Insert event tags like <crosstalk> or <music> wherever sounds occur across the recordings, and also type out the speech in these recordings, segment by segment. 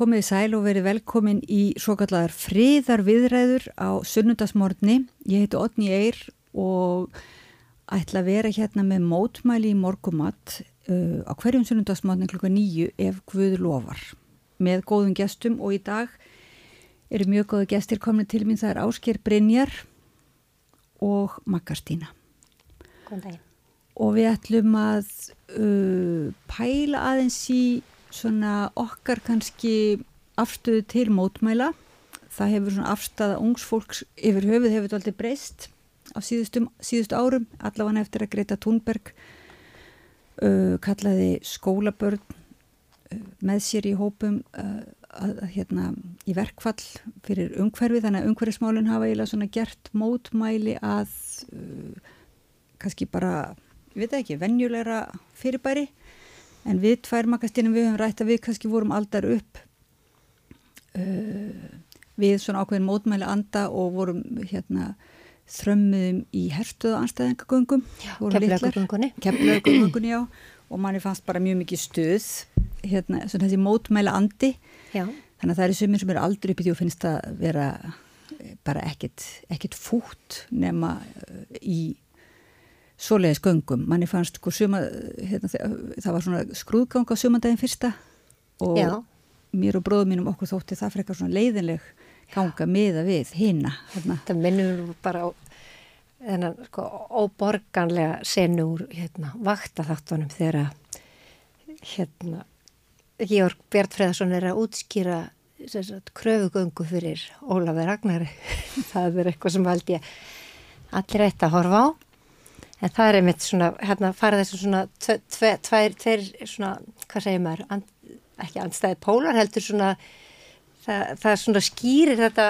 komið í sæl og verið velkomin í svo kallar friðar viðræður á sunnundasmórni. Ég heiti Otni Eyr og ætla að vera hérna með mótmæli í morgumatt uh, á hverjum sunnundasmórni klukka nýju ef Guð lofar með góðum gestum og í dag eru mjög góðu gestir komin til mín. Það er Ásker Brynjar og Makkarstína. Góðan daginn. Og við ætlum að uh, pæla aðeins í svona okkar kannski afstöðu til mótmæla. Það hefur svona afstæða ungs fólks yfir höfuð hefur þetta aldrei breyst á síðustum, síðustu árum allavega eftir að Greta Thunberg uh, kallaði skólabörn uh, með sér í hópum uh, að, hérna, í verkfall fyrir umhverfi. Þannig að umhverfismálun hafa eiginlega svona gert mótmæli að uh, kannski bara, ég veit ekki, vennjulegra fyrirbæri en við tvær makastínum við höfum rætt að við kannski vorum aldar upp uh, við svona ákveðin mótmæli anda og vorum hérna þrömmuðum í herstuðu anstæðingagöngum keflagagöngunni keflagagöngunni, já. Og manni fannst bara mjög mikið stuð hérna, svona þessi mótmæli andi. Já. þannig að það er sumir sem eru aldrei upp í því og finnst að vera bara ekkit, ekkit fút nema uh, í svoleiðis göngum, manni fannst sko suma, hérna, það var svona skrúðgang á sumandaginn fyrsta og Já. mér og bróðum mínum okkur þótti það frekar svona leiðinleg ganga miða við hina. Hérna. Það minnum bara á þennan sko óborganlega senu úr hérna, vaktaþáttunum þegar hérna Georg Bjartfreðarsson er að útskýra kröfugöngu fyrir Ólafur Ragnari <laughs> það er eitthvað sem held ég allir eitt að horfa á en það er einmitt svona, hérna farið þessu svona tvær, tveir svona, hvað segir maður, and, ekki andstæði pólar heldur svona það, það svona skýrir þetta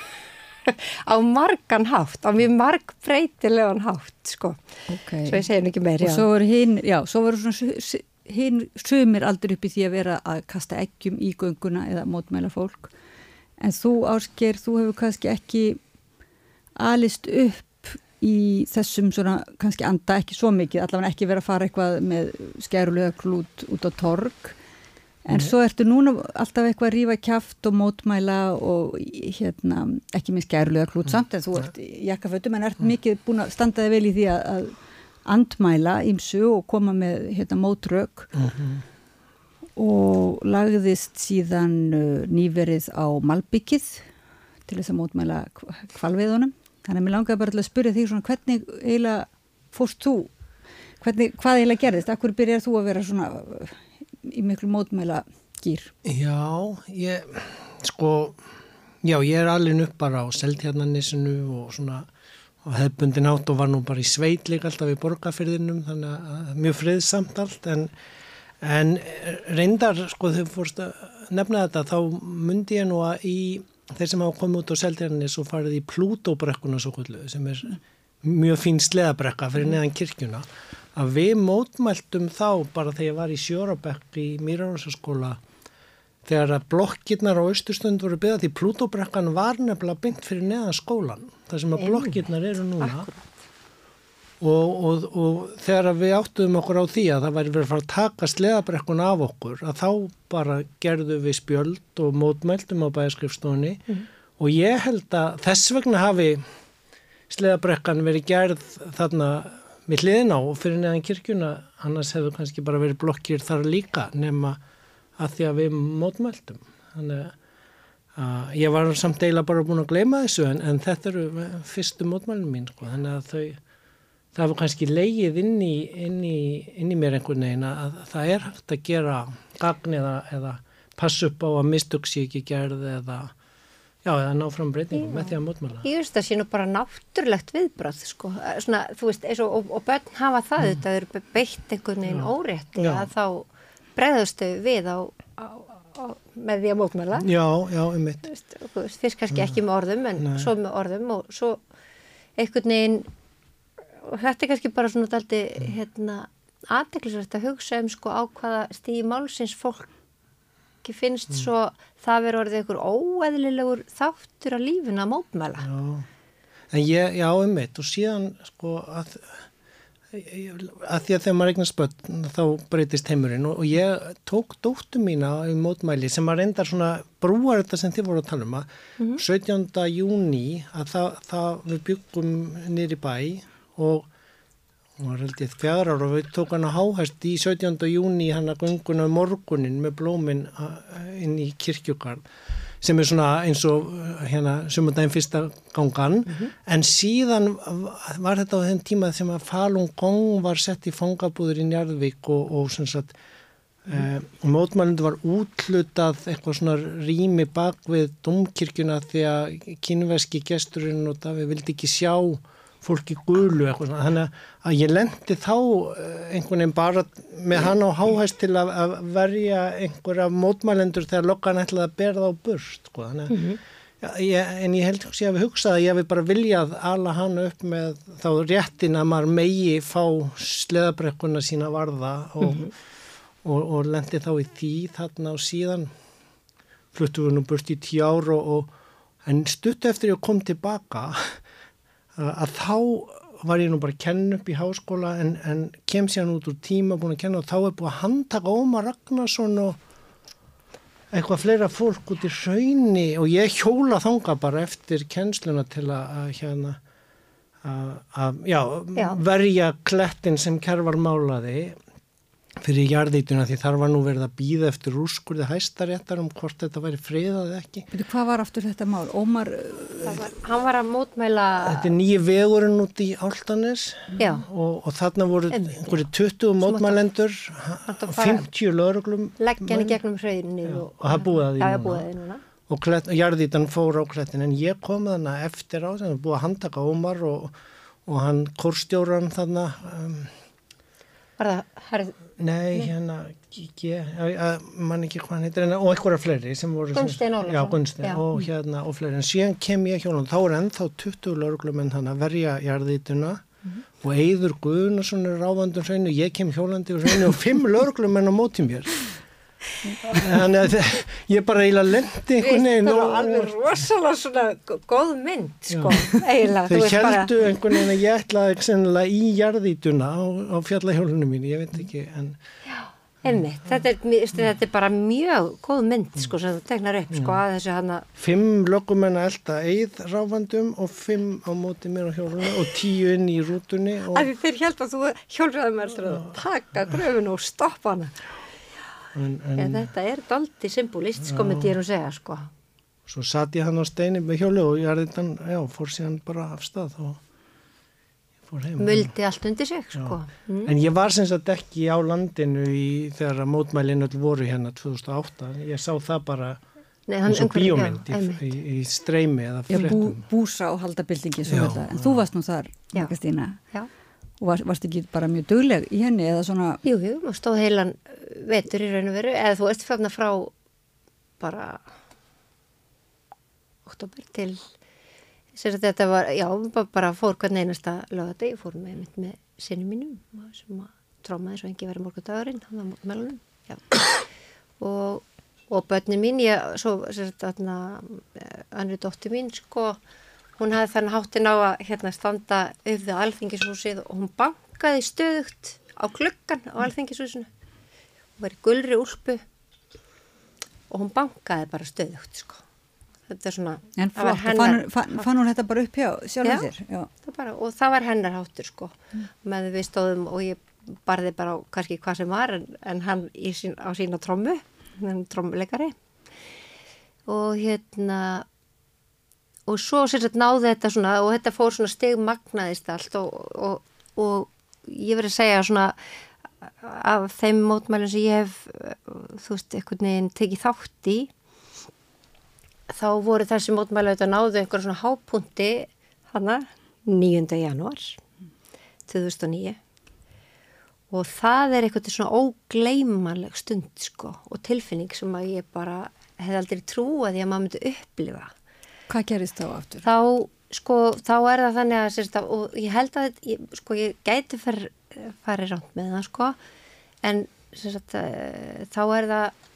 <laughs> á margan hátt, á mjög marg breytilegan hátt sko, okay. svo ég segja ekki meir og svo voru hinn, já, svo voru svona hinn sumir aldrei upp í því að vera að kasta eggjum í gönguna eða mótmæla fólk. En þú ásker, þú hefur kannski ekki alist upp í þessum svona kannski anda ekki svo mikið, allavega ekki verið að fara eitthvað með skærulega klút út á torg. En Nei. svo ertu núna alltaf eitthvað að rífa kæft og mótmæla og hérna ekki með skærulega klút samt en þú ert jakkafötum en ert mikið búin að standaði vel í því að, andmæla ímsu og koma með hérna mótrög mhm. og lagðist síðan uh, nýverið á Malbyggið til þess að mótmæla kvalviðunum Þannig að mér langaði bara til að spyrja því svona hvernig eiginlega fórst þú, hvernig, hvað eiginlega gerðist, akkur byrjar þú að vera svona uh, í miklu mótmæla gýr? Já, ég, sko, já, ég er alveg upp bara á seltjarnanissinu og svona á hefbundin átt og var nú bara í sveitleik alltaf í borgarfyrðinum, þannig að mjög friðsamt allt, en, en reyndar, sko, þegar fórst að nefna þetta, þá myndi ég nú að í þeir sem hafa komið út á Seltjarnis og farið í Plútóbrekkuna svo kvöldu sem er mjög fín sleðabrekka fyrir neðan kirkjuna að við mótmæltum þá bara þegar ég var í Sjórabekk í Mýrarósaskóla þegar að blokkirnar á austurstund voru byggðað því Plútóbrekkan var nefnilega byggt fyrir neðan skólan þar sem að blokkirnar eru núna. Akkurat Og, og, og þegar við áttuðum okkur á því að það væri verið að fara að taka sleðabrekkun af okkur að þá bara gerðum við spjöld og mótmældum á bæaskrifstóni mm. og ég held að þess vegna hafi sleðabrekkan verið gerð þarna við hliðin á og fyrir neðan kirkjuna annars hefur kannski bara verið blokkir þar líka nema að því að við mótmældum þannig að ég var samt eiginlega bara búin að gleyma þessu en, en þetta eru fyrstu mótmælum mín sko, þannig að þau það hefur kannski leigið inn í, inn í, inn í mér einhvern veginn að það er hægt að gera gagn eða, eða passa upp á að mistöksi ekki gerð eða, já, eða ná fram breytingum með því að mótmála. Ég veist að það sé nú bara náttúrulegt viðbröð, sko, svona, þú veist, og, og, og börn hafa það, mm. þetta eru beitt einhvern veginn órétti já. að þá bregðustu við á, á, á, með því að mótmála. Já, já, um mitt. Fyrst kannski ekki með orðum, en Nei. svo með orðum og svo einhvern veginn og þetta er kannski bara svona daldi hérna aðdeklisvært að hugsa um sko á hvaða stíði málsins fólki finnst mm. svo það verður orðið einhver óeðlilegur þáttur að lífuna að mótmæla Já, en ég, já um mitt og síðan sko að að því að þegar maður eignast börn þá breytist heimurinn og, og ég tók dóttu mína í mótmæli sem að reyndar svona brúar þetta sem þið voru að tala um að mm -hmm. 17. júni að það, það við byggum nýri bæ og hún var held ég fjara ára og við tók hann að háhæst í 17. júni hann að gunguna morgunin með blómin inn í kirkjugarð sem er svona eins og hérna sumundaginn fyrsta gangan mm -hmm. en síðan var þetta á þenn tíma sem að Falun Gong var sett í fangabúður í Njarðvík og, og svona satt mm -hmm. eh, mótmælindu var útlutað eitthvað svona rými bak við domkirkuna því að kynveski gesturinn og það við vildi ekki sjá fólki gulu eitthvað svona þannig að ég lendi þá eh, einhvern veginn bara með hann á háhæst til að, að verja einhverja mótmælendur þegar lokkan ætlaði að bera það á burst sko. þannig að mm -hmm. ja, ég, en ég held að ég hef hugsað að ég hef bara viljað alla hann upp með þá réttin að maður megi fá sleðabrekkuna sína varða og, mm -hmm. og, og, og lendi þá í því þarna og síðan fluttu við nú burst í tíu ár og en stutt eftir ég kom tilbaka að þá var ég nú bara að kenna upp í háskóla en, en kem sér hann út úr tíma búin að kenna og þá er búin að handtaka Ómar Ragnarsson og eitthvað fleira fólk út í raunni og ég hjóla þanga bara eftir kennsluna til að, að hérna að, verja klettin sem kervar málaði fyrir jarðítuna því þar var nú verið að býða eftir úrskurði hæstaréttar um hvort þetta væri friðað ekki. Beti, hvað var aftur þetta mál? Ómar... Var, hann var að mótmæla... Þetta er nýju vegurinn út í Áltanes og, og þarna voru einhverju 20 mótmælendur, 50 lauruglum... Leggjan í gegnum hröðinni og... Og það búið að því núna. Og jarðítan fór á klettin en ég kom þannig eftir á það, búið að handtaka Ómar og, og hann kórstjóran þannig... Um, Var það? Nei, hérna, ég man ekki hvað hann heitir, en, og einhverja fleiri sem voru... Gunstein Ólarsson. Já, Gunstein og hérna og fleiri, en síðan kem ég hjá hann, þá er ennþá 20 lörglumenn hann að verja jarðítuna mm -hmm. og Eður Guðnarsson er ráðandum hreinu, ég kem hjólandi og hreinu og fimm <laughs> lörglumenn á mótið mér. Þannig að ég bara eiginlega lendi einhvern veginn. Það var alveg rosalega svona góð mynd, sko, eiginlega. Þau heldu bara... einhvern veginn að ég ætlaði í jarðítuna á, á fjallahjólunum mín, ég veit ekki, en... Já, einmitt, þetta er, þetta er bara mjög góð mynd, sko, sem þú tegnar upp, sko, að þessu hana... Fimm lögumenn að elda eið ráfandum og fimm á móti mér á hjólunum og tíu inn í rútunni og... Þeir held að þú hjólraði mér að taka gröfun og stoppa hana. En, en, en þetta er daldi symbolist sko með dýrum segja sko. Svo satt ég hann á steini með hjólu og ég er þetta, já, fór síðan bara af stað og fór heim. Muldi allt undir sig sko. Mm. En ég var sem sagt ekki á landinu í, þegar mótmælinu voru hérna 2008, ég sá það bara Nei, eins og bíómynd í, í, í streymi eða fréttum bú, Búsa og haldabildingi en þú varst nú þar, Margastína Já og var, varst ekki bara mjög dögleg í henni eða svona Jú, jú, og stóð heilan vetur í raun og veru. Eða þú ert fagnar frá bara oktober til sér að þetta var, já, bara fór hvern einasta lögata, ég fór með mitt með sinni mínum sem að trómaði svo engi verið morgundagurinn hann var já. Og, og börnin mín, ég svo sér að þarna eh, dótti mín, sko hún hafði þannig háttin á að hérna standa auðvitað á alþingishúsið og hún bankaði stöðugt á klukkan á alþingishúsinu. Hún var í gulri úlpu og hún bankaði bara stöðugt sko. Þetta er svona en flott, hennar, fann, fann hún þetta bara upp hjá sjálf þér? Já, það bara, og það var hennar háttur sko. Mm. með við stóðum og ég barði bara á kannski hvað sem var en, en hann sín, á sína trommu trommuleikari. Og hérna og svo sérstaklega náði þetta svona og þetta fór svona stegmagnaðist allt og, og, og ég verði að segja svona af þeim mótmælum sem ég hef þú veist, einhvern veginn tekið þátt í þá voru þessi mótmælu að náðu einhver svona hápunti hana 9. janúar 2009 og það er eitthvað svona ógleimanleg stund sko og tilfinning sem að ég bara hef aldrei trúið að ég maður myndi upplifa Hvað gerist þá aftur? Þá, sko, þá er það þannig að, sérst, og ég held að, ég, sko, ég gæti farið ránt með það, sko, en sérst, eh, þá er það,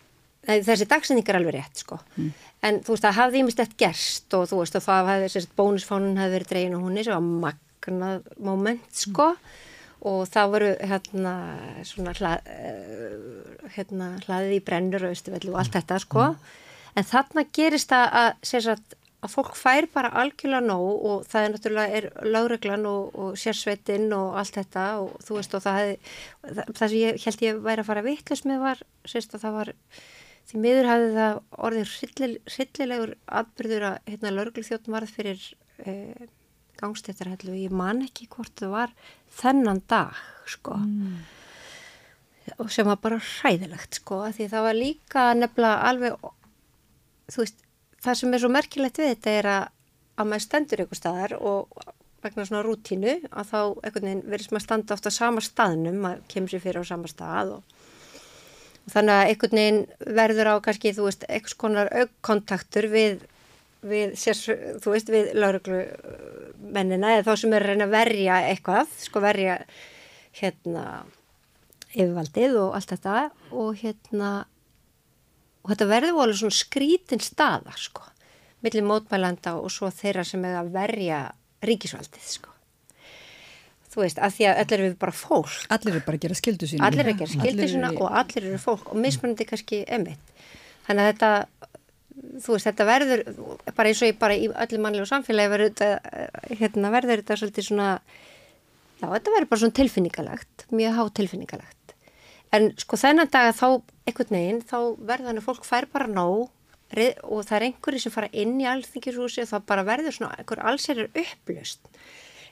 nei, þessi dagsending er alveg rétt, sko, mm. en þú veist, það hafði ímest eftir gerst og þú veist, og það hafði, sérst, bónusfánun hafði verið dregin og hún er svo að magnað moment, sko, mm. og það voru hérna svona hla, uh, hérna, hlaðið í brennur og og allt þetta sko en þarna gerist það að, sagt, að fólk fær bara algjörlega nóg og það er náttúrulega er lágreglan og, og sérsveitinn og allt þetta og þú veist og það hefði, það, það sem ég held ég væri að fara vittlust með var, sérst að það var því miður hafði það orðið hryllilegur atbyrður að hérna lauruglu þjóttum varð fyrir eh, gangstéttarhellu og ég man ekki hvort það var þennan dag sko mm. og sem var bara hræðilegt sko því það var líka nefnilega alveg þú veist það sem er svo merkilegt við þetta er að, að maður stendur einhver staðar og vegna svona rútínu að þá einhvern veginn verður sem að standa ofta á sama staðnum, maður kemur sér fyrir á sama stað og, og þannig að einhvern veginn verður á kannski þú veist eitthvað skonar aukkontaktur við við, sér, þú veist, við lauruglumennina eða þá sem er að reyna að verja eitthvað, sko verja hérna yfirvaldið og allt þetta og hérna og þetta verður alveg svona skrítin staðar sko, millir mótmælanda og svo þeirra sem er að verja ríkisvaldið sko. Þú veist, af því að allir eru bara fólk. Allir eru bara að gera skildu sína. Allir eru að gera skildu sína og allir eru fólk og mismunandi kannski emitt þannig að þetta þú veist, þetta verður bara eins og ég bara í öllu mannlegu samfélagi verður þetta, hérna, verður þetta svolítið svona já, þetta verður bara svona tilfinningalegt mjög há tilfinningalegt en sko þennan dag að þá einhvern veginn, þá verður þannig að fólk fær bara nóg og það er einhverju sem fara inn í alþingjurhúsi og það bara verður svona einhver allsærir upplust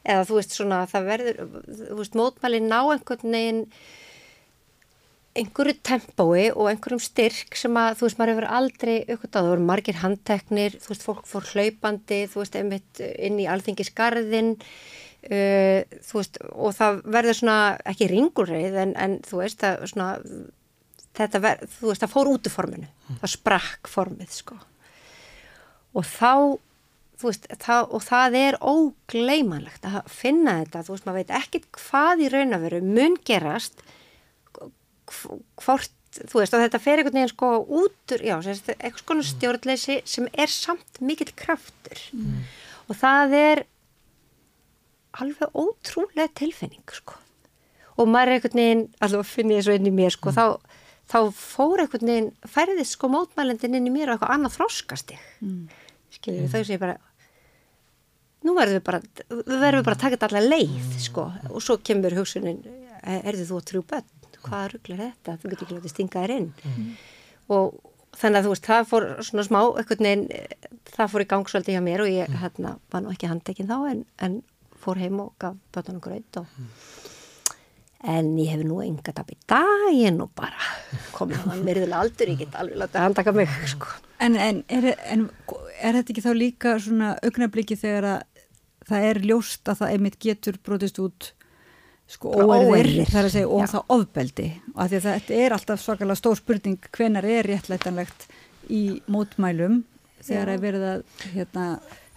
eða þú veist svona það verður, þú veist, mótmæli ná einhvern veginn einhverju tempói og einhverjum styrk sem að þú veist maður hefur aldrei aukvitað, það voru margir handteknir þú veist fólk fór hlaupandi þú veist einmitt inn í alþingisgarðin uh, veist og það verður svona ekki ringurreið en, en þú veist að svona þetta þú veist fór út í forminu mm. það sprakk formið sko og þá veist það, og það er ógleimanlegt að finna þetta, þú veist maður veit ekkit hvað í raun að veru mun gerast hvort, þú veist, og þetta fer einhvern veginn sko út úr, eitthvað svona stjórnleysi sem er samt mikill kraftur mm. og það er alveg ótrúlega tilfinning, sko. Og maður er einhvern veginn, alltaf finn ég svo inn í mér, sko, mm. þá, þá fór einhvern veginn, færðist sko mótmælendin inn í mér og eitthvað annað þróskast ég. Mm. skiljið, þau sé bara nú verðum við bara, við verðum bara að taka þetta allar leið, sko, og svo kemur hugsunin, erðu þú að trú bönn hvaða rugglar þetta, þú getur ekki látið stinga þér inn. Mm. og þannig að þú veist, það fór svona smá, eitthvað neinn það fór í gang svolítið hjá mér og ég mm. hérna var nú ekki handekinn þá en, en fór heim og gaf bötunum gröð og mm. en ég hef nú enga tap í dag, ég er nú bara. Komið á myrðulega aldur, ég get alveg látið að handaka mig sko. En, en, er, en er þetta ekki þá líka svona augnabliki þegar að það er ljóst að það einmitt getur brotist út sko óerðir þar að segja og það ofbeldi? Og að að þetta er alltaf svakalega stór spurning hvenar er réttlætanlegt í mótmælum þegar að verða hérna,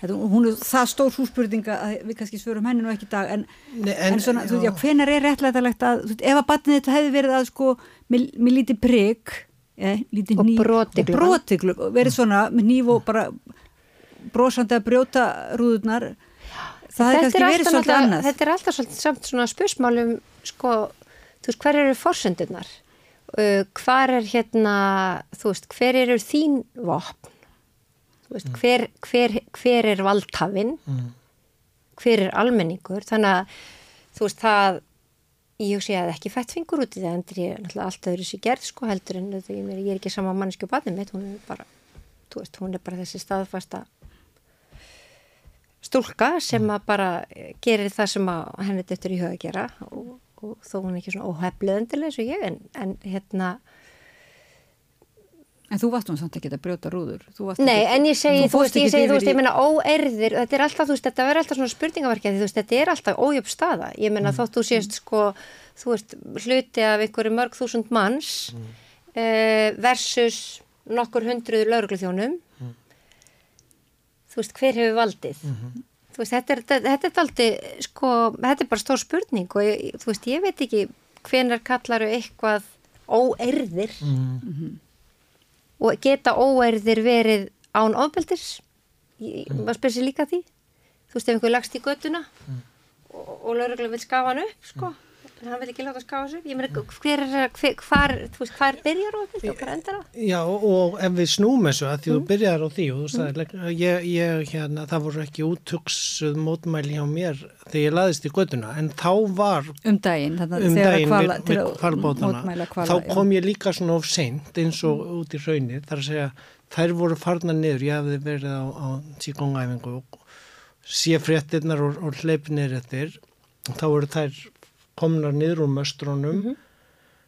hérna, hún er það stór hússpurninga að við kannski svörum henni nú ekki í dag en, Nei, en, en svona, þú veist, já, hvenar er réttlætanlegt að, þú veist, ef að batnið þetta hefði verið að sko, með lítið prigg eh, lítið ný og brotiglu verið svona með nýf og bara brosandi að brjóta rúðunar það hefði kannski verið svolítið annað. þetta er alltaf svolítið samt svona spursmálum sko, þú veist, hver eru fórsöndunar uh, hvar er hérna þú veist, hver eru þín vopn veist, mm. hver, hver, hver er valdhafinn mm. hver er almenningur þannig að þú veist, það ég sé að ekki fætt fingur út í það en ég er náttúrulega alltaf öðru sér gerð sko heldur en ég er ekki sama manneski á badnum mitt, hún er bara veist, hún er bara þessi staðfasta stúlka sem að bara gerir það sem að henni döttur í huga að gera og, og þó hún er ekki svona óhefluðendileg eins og ég en, en hérna En þú varst hún samt ekki að brjóta rúður Nei, ekki, en ég segi, þú, þú veist, ég segi, þú veist, ég meina óerðir, þetta er alltaf, þú veist, þetta verður alltaf svona spurningaverkið, þú veist, þetta er alltaf ójöfn staða, ég meina mm. þótt þú sést sko, þú veist, hluti af einhverju mörg þúsund manns mm. uh, versus nokkur hundruður laurugluþjónum þú veist, hver hefur valdið mm -hmm. þú veist, þetta er, þetta, þetta er aldrei, sko, þetta er bara stór spurning og ég, þú veist, ég veit ekki hvenar kallaru eitthvað óerðir mm -hmm. Og geta óerðir verið án ofbeldis. Maður spyrir sér líka því. Þú veist, ef einhver lagst í göttuna mm. og, og lauruglega vil skafa hann upp, sko En hann vil ekki láta ská þessu? Ég meina, hver er, hver, hvar, þú veist, hvar byrjar og hvar endar það? Já, og ef við snúum þessu að því Mm. þú byrjar á því og þú sagði, ég, ég, hérna, það voru ekki útugsuð mótmæli hjá mér þegar ég laðist í göduna, en þá var um daginn, þannig um daginn kvala, við, við að kvalbótana, kvala, þá kom ég líka svona of seint eins og út í raunir, þar að segja, þær voru farnar niður, ég hafði verið á, á síkongæfingu og sé fréttirnar og, og hleypinir eftir, þá voru þær komnar niður úr möstrónum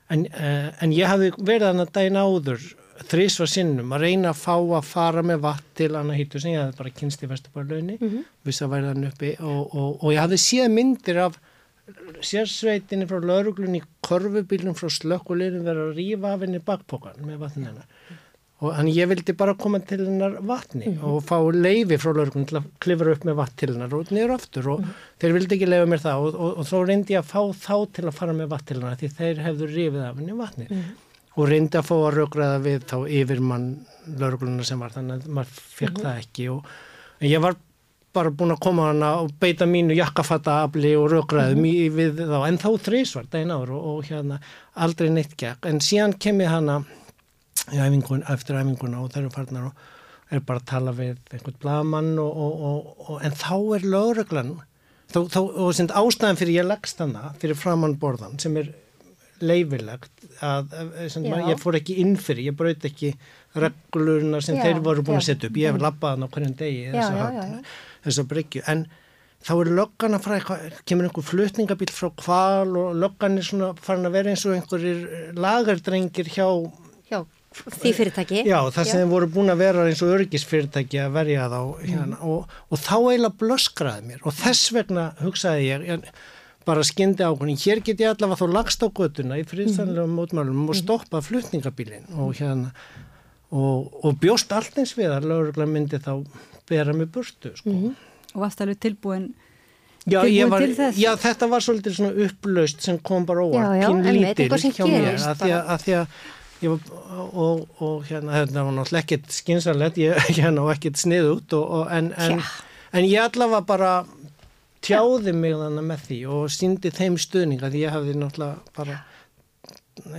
en, uh, en ég hafði verið þannig daginn áður þrísva sinnum að reyna að fá að fara með vatn til annað hýttu sem ég hafði bara kynst í Vesturbarlaunni mm -hmm. viss að væri þannig uppi og, og, og ég hafði séð myndir af sérsveitinni frá lauruglunni korfubílum frá slökkulegum verið að rífa af henni bakpokan með vatnina og þannig ég vildi bara koma til hennar vatni og fá leifi frá lauruglunni til að klifra upp með vatn til hennar og niður aftur og þeir vildi ekki leifa mér það og, og, og þá reyndi ég að fá þá til að fara með vatn til hennar því þeir hefðu rífið af henni vatni og reyndi að fá að raugraða við þá yfir mann laurugluna sem var þannig að maður fekk það ekki og ég var bara búin að koma hana og beita mínu jakkafattaafli og raugraðum mm við þá. En þá þrísvar daginn áður og, og hérna aldrei neitt gekk. En síðan kem ég hana æfingun, eftir æfinguna og þeir eru farnar og er bara að tala við einhvern blamann og, og, og, en þá er lauruglan þá, þá, og sind ástæðan fyrir ég leggst hana fyrir framann borðan sem er leifilegt að, sem, Já. ég fór ekki inn fyrir, ég braut ekki reglurna sem Já, þeir voru búin að já. setja upp, ég hef labbað hann á hverjum degi já. þessa bryggju, en þá er löggan að fara kemur einhver flutningabíl frá kval og löggan er svona farin að vera eins og einhverjir lagardrengir hjá Já, því fyrirtæki. Já, það sem þeir voru búin að vera eins og örgisfyrirtæki að verja þá hérna, og, og þá eiginlega blöskraði mér. Og þess vegna hugsaði ég, ég bara skyndi ákveðin, hér get ég allavega þá lagst á götuna í friðsannlega mótmælum og stoppa flutningabílinn og hérna og, og bjóst allt eins við að lögregla myndi þá bera mig burtu sko. og varst alveg tilbúin Já, var, já, þetta var svolítið svona upplaust sem kom bara Já, já, eitthvað sem hjá mér, að því að, að því að var, og, og hérna, þetta var náttúrulega ekkert skynsalegt, ég <laughs> hérna og ekkert og en, en, en ég allavega bara tjáði mig þannig með því og síndi þeim stuðninga því ég hafði náttúrulega bara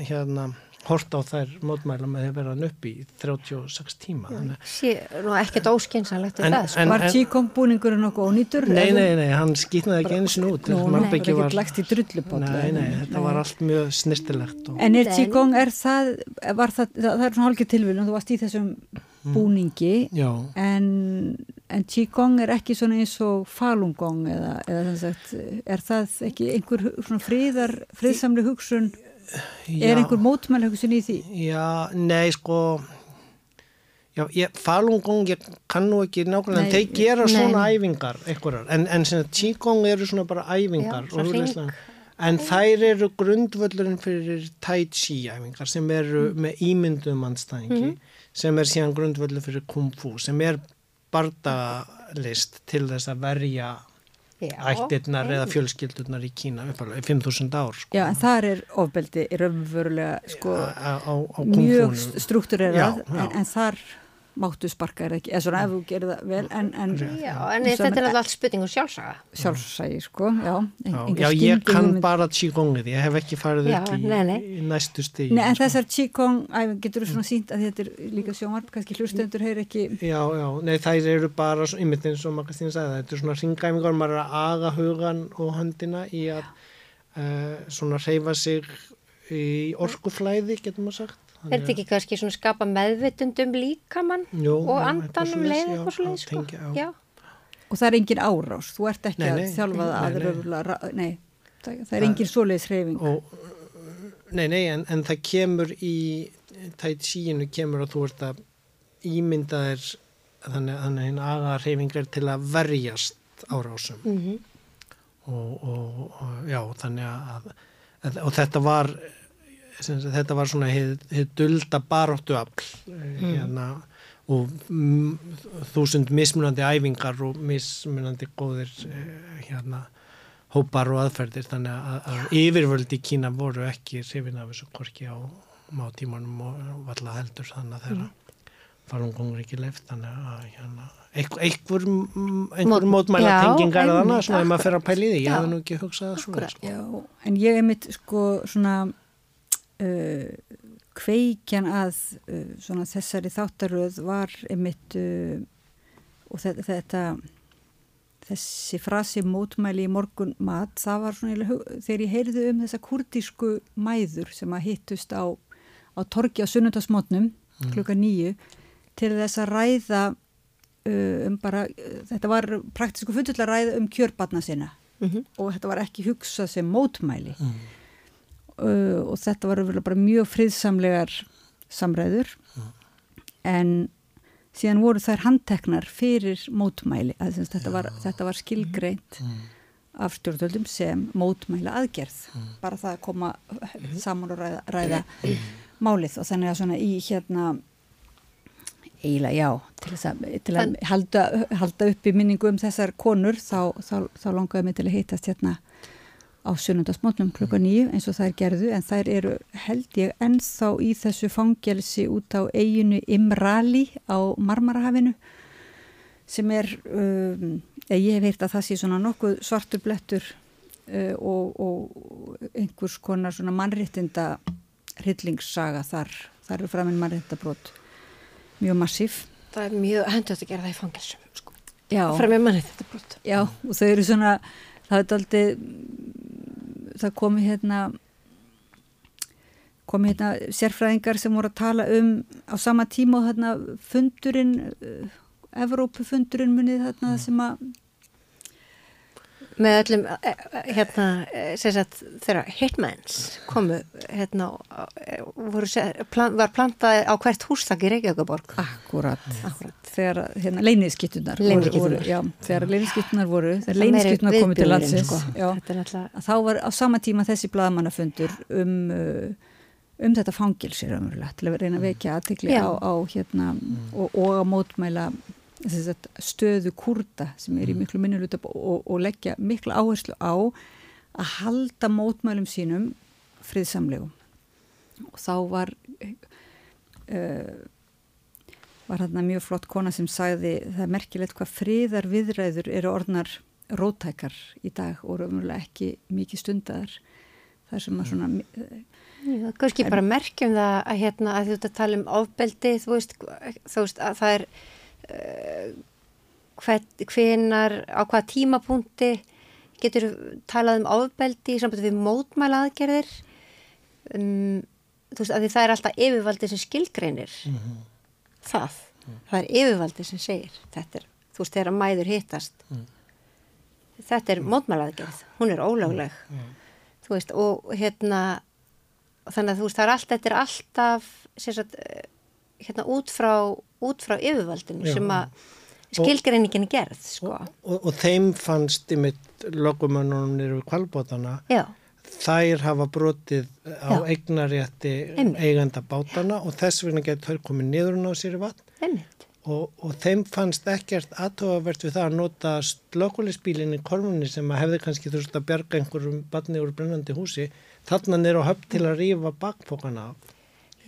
hérna hort á þær mótmæla með að vera hann upp í 36 tíma. Þannig. Sé nú ekkert óskynsanlegt við En- það, sko. en- var Qigong búningurinn nokkuð ónýtur Nei, nei, nei, hann skýtnaði ekki eins og út Nú, nei, ekki drullupott Nei, nei, þetta var allt mjög snirtilegt og En er En- Qigong, er það, var það, það, það er svona hálfgeir tilvílun, þú varst í þessum búningi Já, en, en Qigong er ekki svona eins og Falun Gong eða, eða sagt, er það ekki einhver friðar, friðsamli hugsun, já, er einhver mótmæli hugsun í því? Já, nei, sko Já, ég, Falun Gong, ég kann nú ekki nákvæmlega, en Nei, þeir gera nei, svona nei. æfingar, einhverjar, en, en Qigong eru svona bara æfingar Já, svona en þær eru grundvöllurinn fyrir Tai Chi æfingar sem eru Mm. með ímyndum anstæðingi, Mhm. sem er síðan grundvöllur fyrir Kung Fu, sem er bardalist til þess að verja ættirnar eða fjölskyldurnar í Kína uppalega, í 5000 ár sko, Já, en þar er ofbeldi raunverulega sko, mjög struktúrerað, en, en þar máttu sparka er ekki, eða svona ef þú gerir það vel, en, en Já, en þetta er alltaf allt spurning um sjálfsaga. sjálfsægi, sko, já. en- Já, já, ég kann hugmynd. bara Qigongið, ég hef ekki farið Já, í, nei, nei. í næstu stíð. Nei, en þessar Qigong, getur þú svona sínt að þetta er líka sjónvarp, kannski hlustendur heyr ekki, Já, já, nei, þær eru bara, einmitt eins og Magastín sagði, þetta er svona ringæfingar, maður er að aga hugan og höndina í að uh, svona reyfa sig í orkuflæði, getur maður sagt. Er þetta ekki kannski svona skapa meðvitund um líkamann Jú, og já, andan eitthvað um svoleiðis, leið eitthvað svo leið, sko? tengja, já. Já, og það er engin árás, þú ert ekki Nei, að nei, þjálfa það að nei. röfulega, nei, það, það er engin svoleiðis hreyfing. Og, nei, nei, en, en það kemur í Tai Chi-inu kemur að þú ert að ímynda þér þannig, að hinn aga reyfingar til að verjast árásum. mhm. og, og, og já, þannig að, að og þetta var þetta var svona hið dulda baróttu afl hérna, og mm, þúsund mismunandi æfingar og mismunandi góðir eh, hérna hópar og aðferðir þannig að, að yfirvöld í Kína voru ekki hrifin af þessu korki á mátímanum og valla heldur þannig að þeirra farungongur ekki leift þannig að hérna, einhver, einhver, mótmæla tengingar eða annað svona ef maður fer að pæli því, ég hafði nú ekki hugsað svona sko. Já, en ég er mitt sko svona uh, kveikjan að uh, svona þessari þáttaröð var einmitt uh, og þetta, þetta þessi frasi mótmæli í morgun mat, það var svona þegar ég heyrði um þessa kurdísku mæður sem að hittust á, á torgi á sunnundasmotnum mm. klukka nýju til þess að ræða uh, um bara, þetta var praktísku fundull að ræða um kjörbarna sinna mm -hmm. og þetta var ekki hugsað sem mótmæli mm. Uh, og þetta var bara mjög friðsamlegar samræður mm. en síðan voru þær handteknar fyrir mótmæli, að þetta var, þetta var skilgreint mm. af stjórnvöldum sem mótmæla aðgerð mm. bara það að koma saman og ræða, ræða málið og þannig að svona í hérna eiginlega já, til, að, til að halda, halda upp í minningu um þessar konur þá, þá, þá langaði mig til að heitast hérna á sunnundasmótnum klukka nýju eins og þær gerðu en þær eru held ég ennþá í þessu fangelsi út á eiginu Imrali á Marmarahafinu sem er, um, ég heyrt að það sé svona nokkuð svartur blettur uh, og, og einhvers konar svona mannréttinda hryllingssaga þar, þar eru framinn mannréttindabrót mjög massíf. Það er mjög hendast að gera það í fangelsum sko, framinn mannréttindabrót. Já og þau eru svona, það er aldrei það komi hérna komi hérna sérfræðingar sem voru að tala um á sama tíma og hérna fundurinn uh, Evrópufundurinn munið þarna mm. sem að með öllum eh, eh, hérna sagt, þeirra hitmans komu hérna voru, plan, var plantaði á hvert hústak í Reykjavíkaborg Akkurat, Akkurat. þegar hérna, leyniskittunar voru, já, þegar leyniskittunar voru þegar leyniskittunar komið til landsins. sko. alltaf... þá var á sama tíma þessi bladamannafundur um um þetta fangilsir til að reyna að vekja aðtegli á, á hérna og, og að mótmæla stöðu kurda sem er í mm. miklu minniluta og, og leggja miklu áherslu á að halda mótmælum sínum friðsamlegum. Og þá var uh, var hérna mjög flott kona sem sagði það er merkilegt hvað friðar viðræður eru orðnar rótækar í dag og raunverulega ekki mikið stundar það sem að svona Já, kannski bara merkjum það að hérna að þú ert að tala um ofbeldi þú veist, þú veist að það er uh, hvenar, á hvaða tímapunkti getur talað um áðbeldi í sambandi við mótmæla aðgerðir um, þú veist, að því það er alltaf yfirvaldi sem skilgreinir mm -hmm. það, mm. það er yfirvaldi sem segir þetta er, þú veist, þegar mæður hittast mm. þetta er mótmæla aðgerð, hún er ólögleg mm. Mm. þú veist, og hérna þannig að þú veist, það er alltaf, þetta er alltaf sérstaklega hérna út frá, út frá yfirvaldinu Já. sem að skilgreiningin er gerð sko. og, og, og þeim fannst í mitt lokumannunum nýru kvalbótana þær hafa brotið á Já. eignarétti eiganda bátana og þess vegna getur þau komið niður á sér í vatn og, og þeim fannst ekkert aðtóavert við það að nota slökulisbílinn í korfunni sem að hefði kannski þurft að berga einhverjum barni úr brennandi húsi þarna nýru á höfn til að rýfa bakpókana af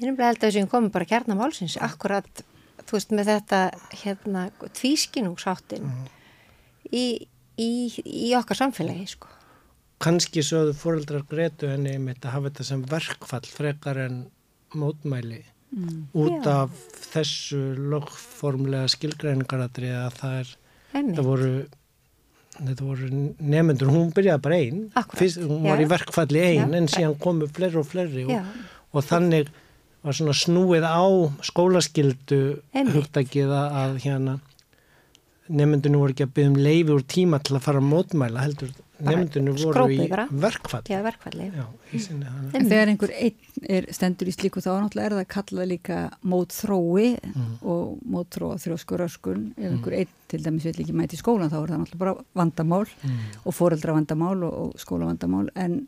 Ég er umlega held að þessum komum bara kærna málsins, akkurat, þú veist, með þetta hérna tvískinungsháttin mm. í, í, í okkar samfélagi, sko. Kanski sögðu fóröldrar Gretu henni með að hafa þetta sem verkfall frekar en mótmæli mm. út Já. af þessu lögformlega skilgræningaratri að það er, það voru þetta voru nefnendur, hún byrjaði bara einn, hún var Já. í verkfalli einn en síðan komu fleiri og fleiri og, og þannig var svona snúið á skólaskildu hugdækið að hérna nefndinu voru ekki að byggja um leifi úr tíma til að fara að mótmæla heldur. Nefndinu voru í verkfall. Já, sinni, En þegar einhver einn er stendur í slíku þá náttúrulega er það að kalla líka mótþrói mm. og mótþróa þrjóskur öskun ef mm. einhver einn til dæmis vil ekki mæti í skólan þá er það náttúrulega bara vandamál mm. og foreldra vandamál og, og skóla vandamál en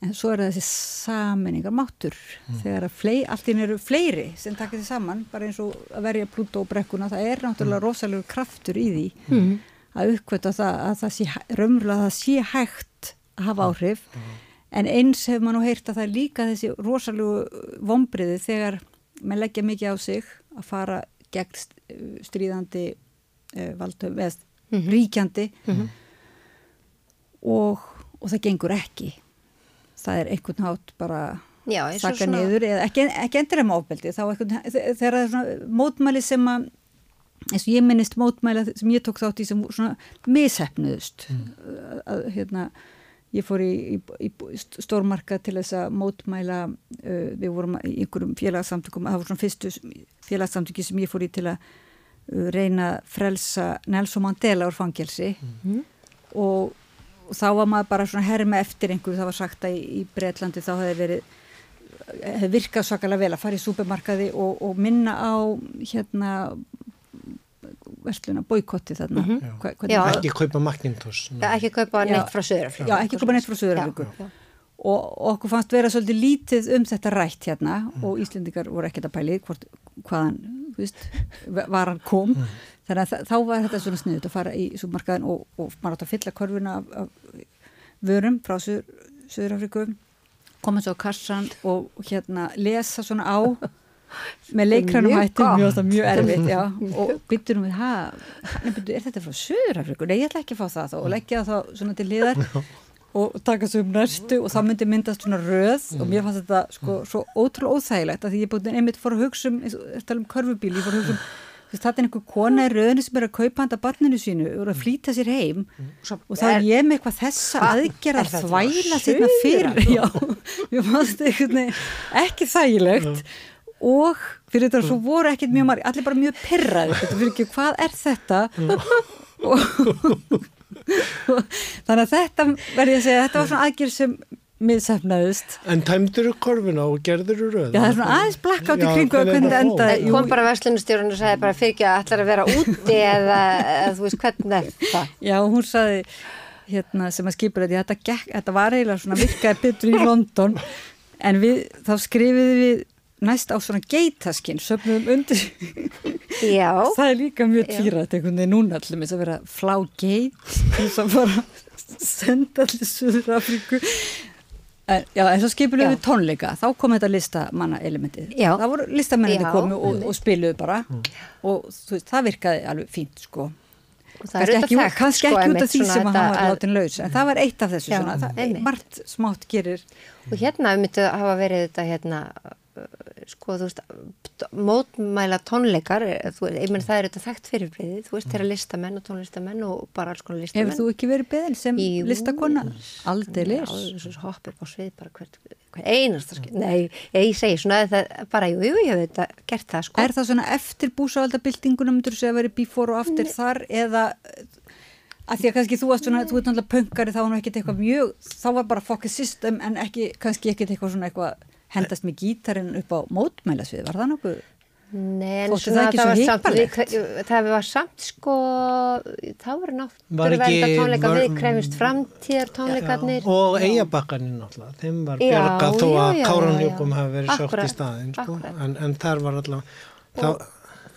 en svo er það þessi saminningar máttur mm. þegar að flei, allt ín eru fleiri sem takkir því saman, bara eins og að verja Plútó og brekkuna, það er náttúrulega mm. rosalega kraftur í því mm. að uppkvöta það að það sé, raunverulega það sé hægt að hafa áhrif mm. en eins hefur maður nú heyrt að það er líka þessi rosalega vombriði þegar maður leggja mikið á sig að fara gegn st- stríðandi uh, valdum eða Mhm. ríkjandi og, og það gengur ekki það er einhvern hátt bara Já, eins og þakka svona- niður eða ekki, ekki endur með ofbeldi þá einhvern, þegar það er svona mótmæli sem að eins og ég minnist mótmæla sem ég tók þátt í sem svona mishefnuðust Mm. að hérna ég fór í, í, í stórmarka til þess að mótmæla uh, við vorum í einhverjum félagsamtökum það voru svona fyrstu félagsamtöki sem ég fór í til að uh, reyna frelsa Nelson Mandela úr fangelsi Mhm. og, og þá var maður bara svona herma eftir einhverju, það var sagt að í, í Breitlandi þá hefði verið hefði virkað svakalega vel að fara í súpermarkaði og, og minna á hérna versluna, boykotti þarna Mhm. Hva, Já. Ekki kaupa Macintosh. Já, ekki kaupa neitt frá Söðurafríku. Já, ekki kaupa neitt frá Suður-Afríku. Og, okkur fannst vera svolítið lítið um þetta rætt hérna Mm. og Íslendingar voru ekkert að pæli hvort, hvaðan, þú veist, var hann kom Mm. þannig að þá var þetta svona sniðut að fara í súmarkaðin og, og maður átt að fylla korfuna af, af vörum frá Suður, Suður-Afríku koma svo á kassan og hérna lesa svona á <laughs> með hættum gott. mjög, mjög erfitt <laughs> já, og byttur um við er þetta frá Suður-Afríku? Nei, ég ætla ekki að fá það þá og leggja það þá svona til liðar og taka svo um næstu og það myndi myndast svona röð og mér fannst þetta sko svo ótrúlega óþægilegt að því ég búin einmitt fór að hugsa um, er tala um körfubíl, ég fór að hugsa um þetta er einhver kona í röðinu sem er að kaupa handa barninu sínu og er að flýta sér heim Svo og þá er ég með eitthvað þessa aðgerð Er að þvæla þetta fyrir. Suður-Afríku? já, mér fannst veginn ekki þægilegt og fyrir þetta svo voru ekkert mjög margir allir bara mjög pyrraði þetta fyrir ekki hvað er þetta? Og, <laughs> þannig að þetta verði ég að segja, þetta var svona aðgerð sem miðsefnaðist En tæmdur korfuna og gerður röð. Já, það er svona aðeins blackout í kringu hvernig hvernig er endaði. Það kom bara verslunustjórun og sagði bara fyrir ekki að ætlar að vera úti eða, þú veist hvernig er það. Já, hún saði hérna sem að skipur þetta, þetta, gekk, þetta var eiginlega svona virkaði betur í London en við, þá skrifiði við næst á svona geitaskinn söfnum undir Já, <laughs> það er líka mjög týrat einhvern veginn núna allir með að vera flá geit að fara að senda allir Suður Afríku en, já, en svo skipur Já. við tónleika þá kom þetta listamanna elementið Já. það voru listamennið Já, komu og, og spiluðu bara. Og þú veist, það virkaði alveg fínt sko. Og það er kannski ekki, þekkt, kannski sko, ekki út af því sem hann var látin laus en það var eitt af þessu Já, svona, það, margt smátt gerir Og hérna myndi að hafa verið þetta hérna, sko þú veist, mótmæla tónleikar, eh, þú, menn það er þetta þekkt fyrirbreyðið, þú veist, þeirra listamenn og tónlistamenn og bara alls konar listamenn. hefur þú ekki verið beðin sem Jú. listakonna aldeilis Já, svo hoppir á svið bara hvert, hvert einasta skil. Nei, ég segi svona að það bara, jú, jú, ég hef þetta gert það, sko. er það svona eftir búsavaldabildingunum þú segja að verið before og after þar eða að því að kannski þú varst svona, þú ert náttúrulega pöngari þá var nú ekkert eitthvað mjög, þá var bara focus system en ekki, kannski ekkert eitthvað svona eitthvað hendast með gítarinn upp á mótmælasvið, var það nokkuð? Nei, en svona það það var samt, það var samt sko, þá var náttúrulega tónleika var- við krefist framtíðar tónleikarnir. Og Já. eigabakkaninn náttúrulega, þeim var Já, bjargað þó já, að já, Káranjúkum já, já. hafi verið sótt í staðinn, sko. En, en þar var allavega, þá,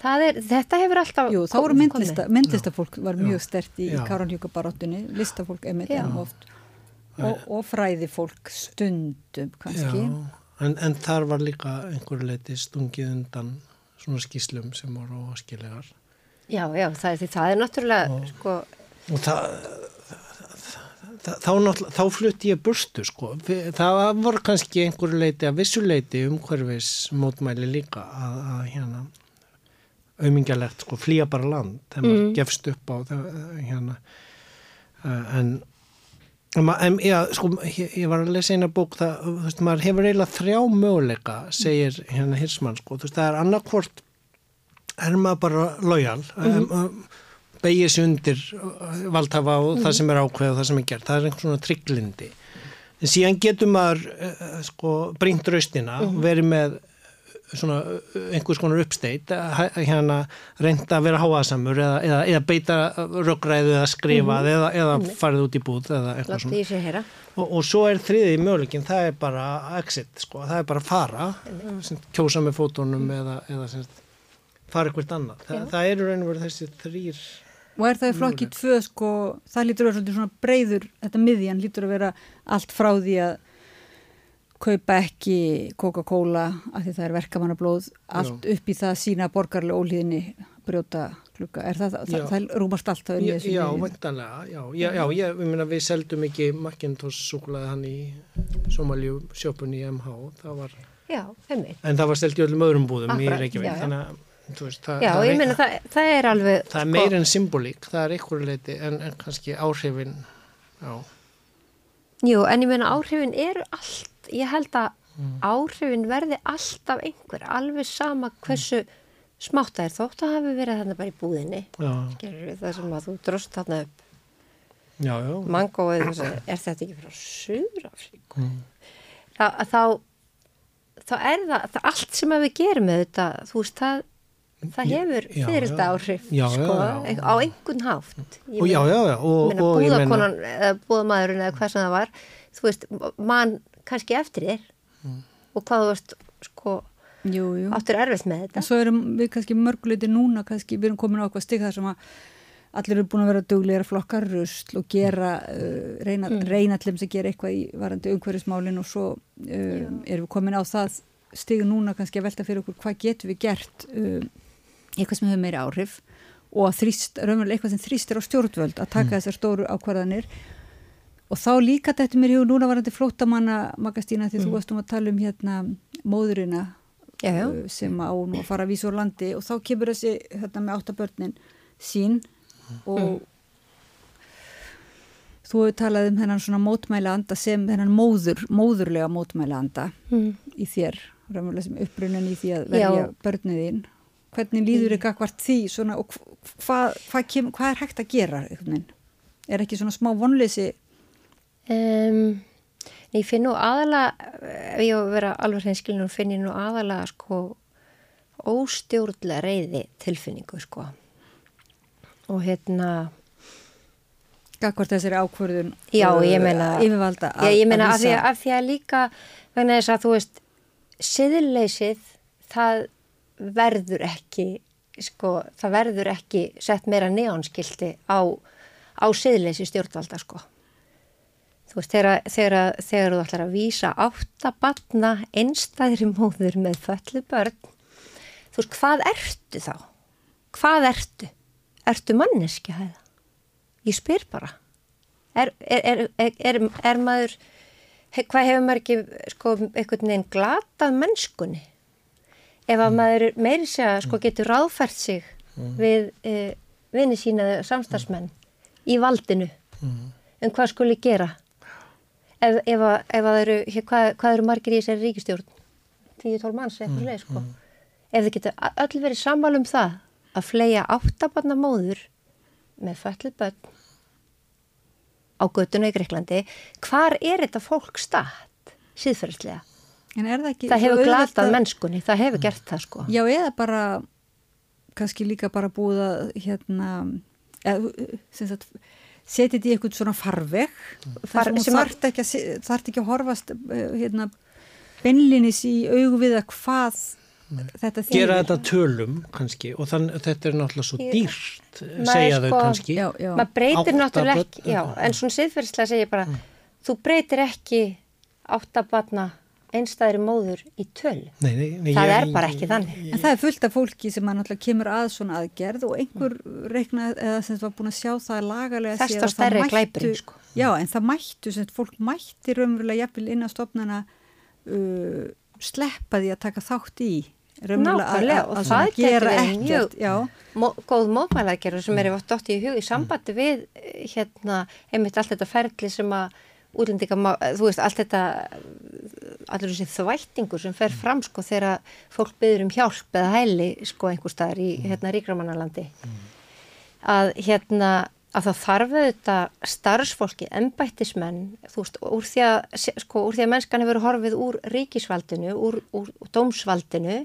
Það er, þetta hefur alltaf Jú, þá voru myndlista, myndlistafólk var mjög stert í, í Já. Káranhjúkabaráttunni, listafólk einmitt Já. en oft og, og fræði fólk stundum kannski. já, en, en þar var líka einhver leiti stungið undan svona skýslum sem voru óskilegar. Já, já, það er því það er náttúrulega, sko, Og það, það, þá, náttúrulega- þá flutti ég burstu sko. Það voru kannski einhverju leiti að vissu leiti umhverfis mótmæli líka að, að hérna auðmingjalegt sko, flýja bara land þegar maður Mm. gefst upp á það, hérna ma- En, já, sko, ég, var að lesa eina bók það, þú veist, maður hefur eiginlega þrjá möguleika, segir hérna Hirsmann, sko, þú veist, það er annarkvort er maður bara lojal mm -hmm. beigir sig undir uh, valdhafa og það sem er ákveð og það sem er gert, það er einhvern svona trygglindi en síðan getur maður uh, sko, bringt raustina og verið með svona einhvers konar uppsteit hérna reynda að vera háaðsamur eða, eða, eða beita röggræðu eða skrifað eða, eða farið út í búð eða eitthvað svona. og, og svo er þriði möguleikin, það er bara exit, sko, það er bara fara sem, kjósa með fótónum eða, eða sem, fara eitthvað annað. Þa, það eru raun og verið þessi þrýr Og er það í flokki tvö sko, það lítur að vera svona breyður, þetta miðjan lítur að vera allt frá því að kaupa ekki Coca-Cola af því það er verkamannablóð allt upp í það sína borgarlega ólíðinni brjóta klukka er það, það, það rúmast allt það Já, já vantanlega, já, já, já ég, ég meina við seldum ekki Macintosh súklaði hann í Somalíu sjópunni í MH, það var Já, heimilt. En það var stelt í öllum öðrum búðum Akkurat, í Reykjavík, já, já. þannig að þú veist, það, Já, það, ég meina það, það er alveg sko, það er meir en symbolík, það er einhverju leiti en, en kannski áhrifin já, Jú, en ég meina áhrifin eru allt, ég held að áhrifin verði alltaf einhver, alveg sama hversu smátt það er þótt að hafi verið þarna bara í búðinni. já, við það sem að þú dróst þarna upp já, já. mangóið er þetta ekki frá Suðrafríku? Mm. Þá, þá, þá er það, það allt sem að við gerum með þetta, þú veist, það, það hefur Já, fyrir já. þetta áhrif, Já, já, sko, já. á einhvern hátt. Og já, já, já, búðakonan búðamaðurinn eða hvað sem það var þú veist, mann kannski eftir þér Mm. og hvað þú veist sko, jú, jú. áttur erfitt með en þetta svo erum við kannski mörguleiti núna kannski við erum komin á eitthvað stig þar sem að allir eru búin að vera duglegir að flokka rusl og gera, uh, reyna, Mm. reyna allir sem gera eitthvað í varandi umhverfismálin og svo uh, erum við komin á það stigu núna kannski að velta fyrir okkur hvað getum við gert uh, eitthvað sem hefur meiri áhrif og að þrýst, raunverulega eitthvað sem þrýstir á stjórnvöld að taka þessar stóru ákvarðanir og þá líka þetta mér hefur núna varandi flóttamanna Magastína því þú varst um að tala um hérna móðurina já, já, uh, sem á nú að fara að vísa úr landi. Og þá kemur þessi hérna með áttabörnin sín og þú hefur talað um þennan svona mótmæla anda sem þennan móður, móðurlega mótmæla anda mm. í þér, raunverulega sem upprunin í því að verja Já. börnið þín. Hvernig líður ykkur hvart því svona, og hva- hvað hva hva er hægt að gera er ekki svona smá vonleysi um, ég finn nú aðalega ef ég að vera alveg hreinskilin finn ég nú aðalega sko óstjórnlega reyði tilfinningu sko. Og hérna gagvart þessari ákvörðun Já, uh, ég meina, yfirvalda já, ég meina að, því, vísa- að, því að líka vegna þess að þú veist siðleysið það verður ekki sko, það verður ekki sett meira neonskildi á, á siðleysi stjórnvalda sko þú veist, þegar, þegar, þegar þú ætlar að vísa áttabatna einstæðri móður með föllu börn þú veist, hvað ertu þá? Hvað ertu? Ertu manneskja hefða? Ég spyr bara. Er, er, er, er, maður, hvað hefur maður ekki sko, einhvern veginn glatað mennskunni? Ef að maður meiri segja sko, getur ráðfært sig við e, vini sína samstagsmenn í valdinu um hvað skuli gera ef, ef, ef að eru, hvað, hvað eru margir í þessari ríkistjórn 10-12 manns eitthvað leið sko. Ef þið getur öll verið sammála um það að fleia áttabarna móður með fællið börn á göttuna í Greiklandi hvar er þetta fólk statt síðferðslega? En er það ekki Það hefur glatað að- mennskunni, það hefur gert það sko. Já, eða bara kannski líka bara búið að hérna eða, sem sagt, setja þetta í eitthvað svona farveg? Far- þar sem þarft ekki, ekki að horfast eh, hérna, beinlinis í augu við að hvað þetta þýðir. gera þetta tölum kannski og þann, þetta er náttúrulega svo dýrt Maður segja þau sko- kannski. Já, já. maður breytir náttúrulega ekki já, en svona síðferðslega segir bara þú breytir ekki áttabarna einstæðri móður í töl. Nei, nei, nei, það ég- er bara ekki þannig. En það er fullt af fólki sem að náttúrulega kemur að svona aðgerð og einhver reikna eða sem var búin að sjá það lagalega Þess að það mættu- sko. Já, en það mættu, sem fólk mætti raunverulega jafnvel inn á stofnana uh, sleppa því að taka þátt í raunverulega að- Nákvæmlega, að- og að það svona gera verið mjög- ekkert Mó, góð mótmælagerður sem er yfir dótt í hug í sambandi við hérna, einmitt allt þetta ferli sem að útlendinga, má- þú veist, allt þetta allur þessi þvættingur sem fer fram sko þegar fólk byður um hjálp eða hæli sko einhver staðar í hérna ríkramannalandi. Að hérna að það þarf auðvitað starfsfólki, embættismenn, þú veist, úr því að, sko, úr því að mennskan hefur horfið úr ríkisvaldinu, úr, úr, úr dómsvaldinu,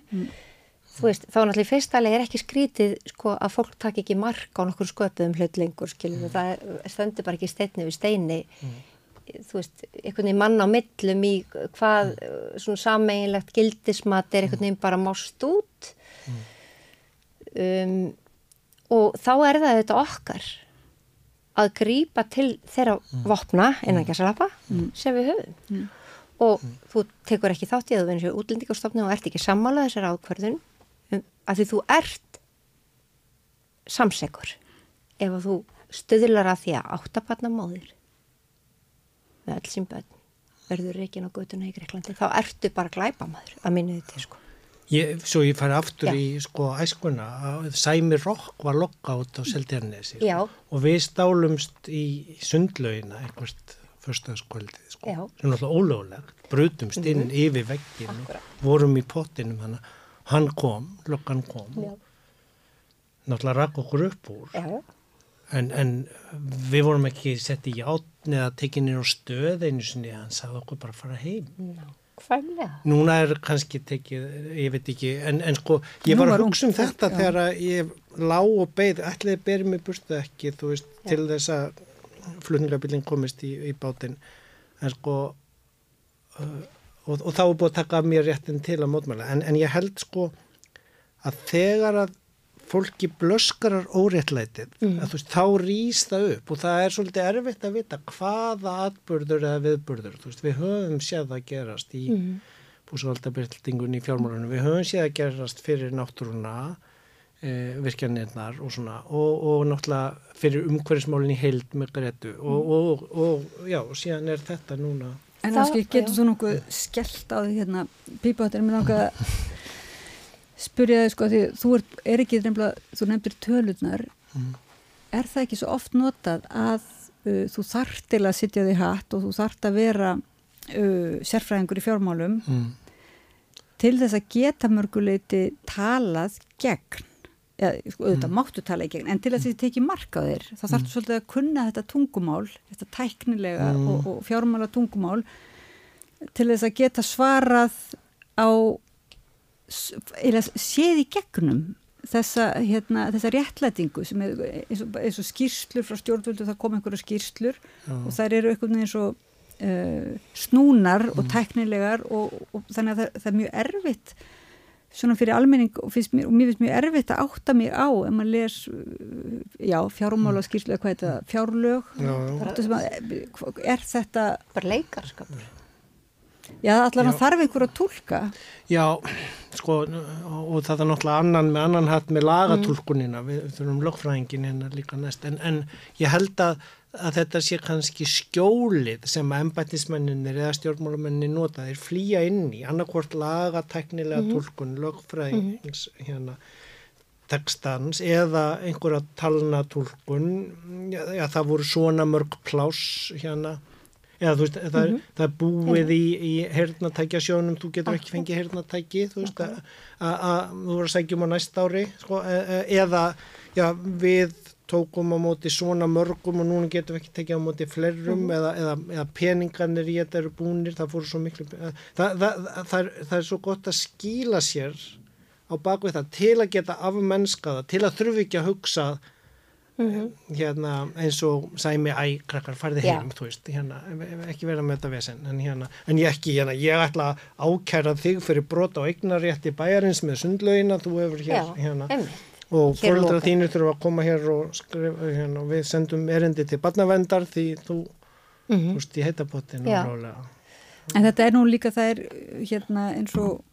þú veist, þá náttúrulega í fyrsta leið er ekki skrítið, sko, að fólk takk ekki mark á nokkur sköpuðum hlut lengur, skiljum við, það stendur bara ekki steinni við steini, þú veist, einhvern veginn mann á millum í hvað, svona sameinlegt gildismat er einhvern veginn bara mást út, um, og þá er það þetta okkar að grípa til þeirra vopna innan gæsalappa sem við höfum. Og þú tekur ekki þátt í að þú venir sér útlendingastofnum og ert ekki sammála þessar ákverðun um, að því þú ert samsegur ef að þú stöðlar að því að áttabarna móðir með öll sín bönn verður reikin á götuna í Greiklandi þá ertu bara glæpamaður að minni þetta sko. Ég, svo ég færi aftur Já. í sko æskuna. Að Sæmi Rokk var lokka út á Seldjarnesi Já. og við stálumst í sundlaugina einhvert förstaðskvöldið sko, Já. sem náttúrulega ólögulegt brutumst inn yfir veggin Akkúrat. vorum í pottinum hann hann kom, lokkan kom. Já. náttúrulega rakk okkur upp úr. Já, en, en við vorum ekki sett í átni eða tekinir á stöð einu sinni, hann sagði okkur bara að fara heim. Nákvæmlega. Núna er kannski tekið, ég veit ekki, en, en sko, ég var var að hugsa um þetta já. þegar að ég lá og beið, ætliði berið mig burtu ekki, veist, til þess að flutningabillin komist í, í bátinn, en sko, uh, og, og þá er búið að taka af mér réttin til að mótmæla, en, en ég held sko að þegar að fólki blöskarar óréttlætið, Mm. að veist, þá rýs það upp og það er svolítið erfitt að vita hvaða atburður eða viðburður, þú veist, við höfum séð það gerast í mm. búsvaldabildingun í fjármálunum. Við höfum séð að gerast fyrir náttúruna, e, virkjanirnar og svona og, og náttúrulega fyrir umhverfismálinn í heild með Gretu og, og, og já, og síðan er þetta núna. En Það- getur þú nokkuð skellt á því hérna pípáttir með náttúrulega að spyrja þig sko því þú er, er ekki nefnilega, þú nefndir tölurnar Mm. er það ekki svo oft notað að uh, þú þart til að sitja því hatt og þú þart að vera uh, sérfræðingur í fjármálum Mm. til þess að geta mörguleiti talað gegn eða sko, auðvitað máttu tala í gegn en til þess að þið tekið mark á þér þá þarftu svolítið að kunna þetta tungumál þetta tæknilega Mm. og, og fjármála tungumál til þess að geta svarað á séð í gegnum þessa, hérna, þessa réttlætingu sem er eins og, eins og skýrslur frá stjórnvöldu, það kom einhverju skýrslur Já. og þær eru einhvern veginn svo uh, snúnar og tæknilegar og, og þannig að það, það er mjög erfitt svona fyrir almenning og, finnst mér, og mér finnst mjög erfitt að átta mig á ef maður les já, fjármála skýrslu eða hvað er þetta, fjárlög Já, já. Sem að, er þetta bara leikarskapur já, að þarf einhver að tólka Já, sko, og það er náttúrulega annan með annan hatt með lagatúlkunina, við, við þurfum lögfræðingin hérna líka næst, en, en ég held að, að þetta sé kannski skjólið sem embættismenninir eða stjórnmálamenninir nota, þeir flýja inn í, annarkvort lagatæknilega túlkun, lögfræðings, hérna, textans eða einhverja talna túlkun, já, já, það voru svona mörg pláss hérna, þú veist, það, er, það er búið í, í hernatækja sjónum, þú getur ekki fengið hernatæki, þú veist, að- þú voru að sækjum á næst ári, sko, e- e- eða, já, við tókum á móti svona mörgum og núna getum við ekki tekið á móti flerrum eða, eða, eða peningarnir í þetta eru búnir, það fóru svo miklu, það, það, það, það, er, það er svo gott að skýla sér á bakvið það til að geta afmennskaða, til að þurfi ekki að hugsa hérna eins og sæmi æ, krakkar, farði heim, þú veist, hérna, ekki vera með þetta vesen, en hérna, en ég ekki, hérna, ég ætla að ákæra þig fyrir brota á eignarétti bæjarins með sundlaugina, þú hefur hér, Já, hérna, einmitt. og lokað. þínir þurfa að koma hér og skrifa, hérna, og við sendum erindi til barnavendar því þú, þú veist, í heitapottinu Já. rálega. En þetta er nú líka það er hérna eins og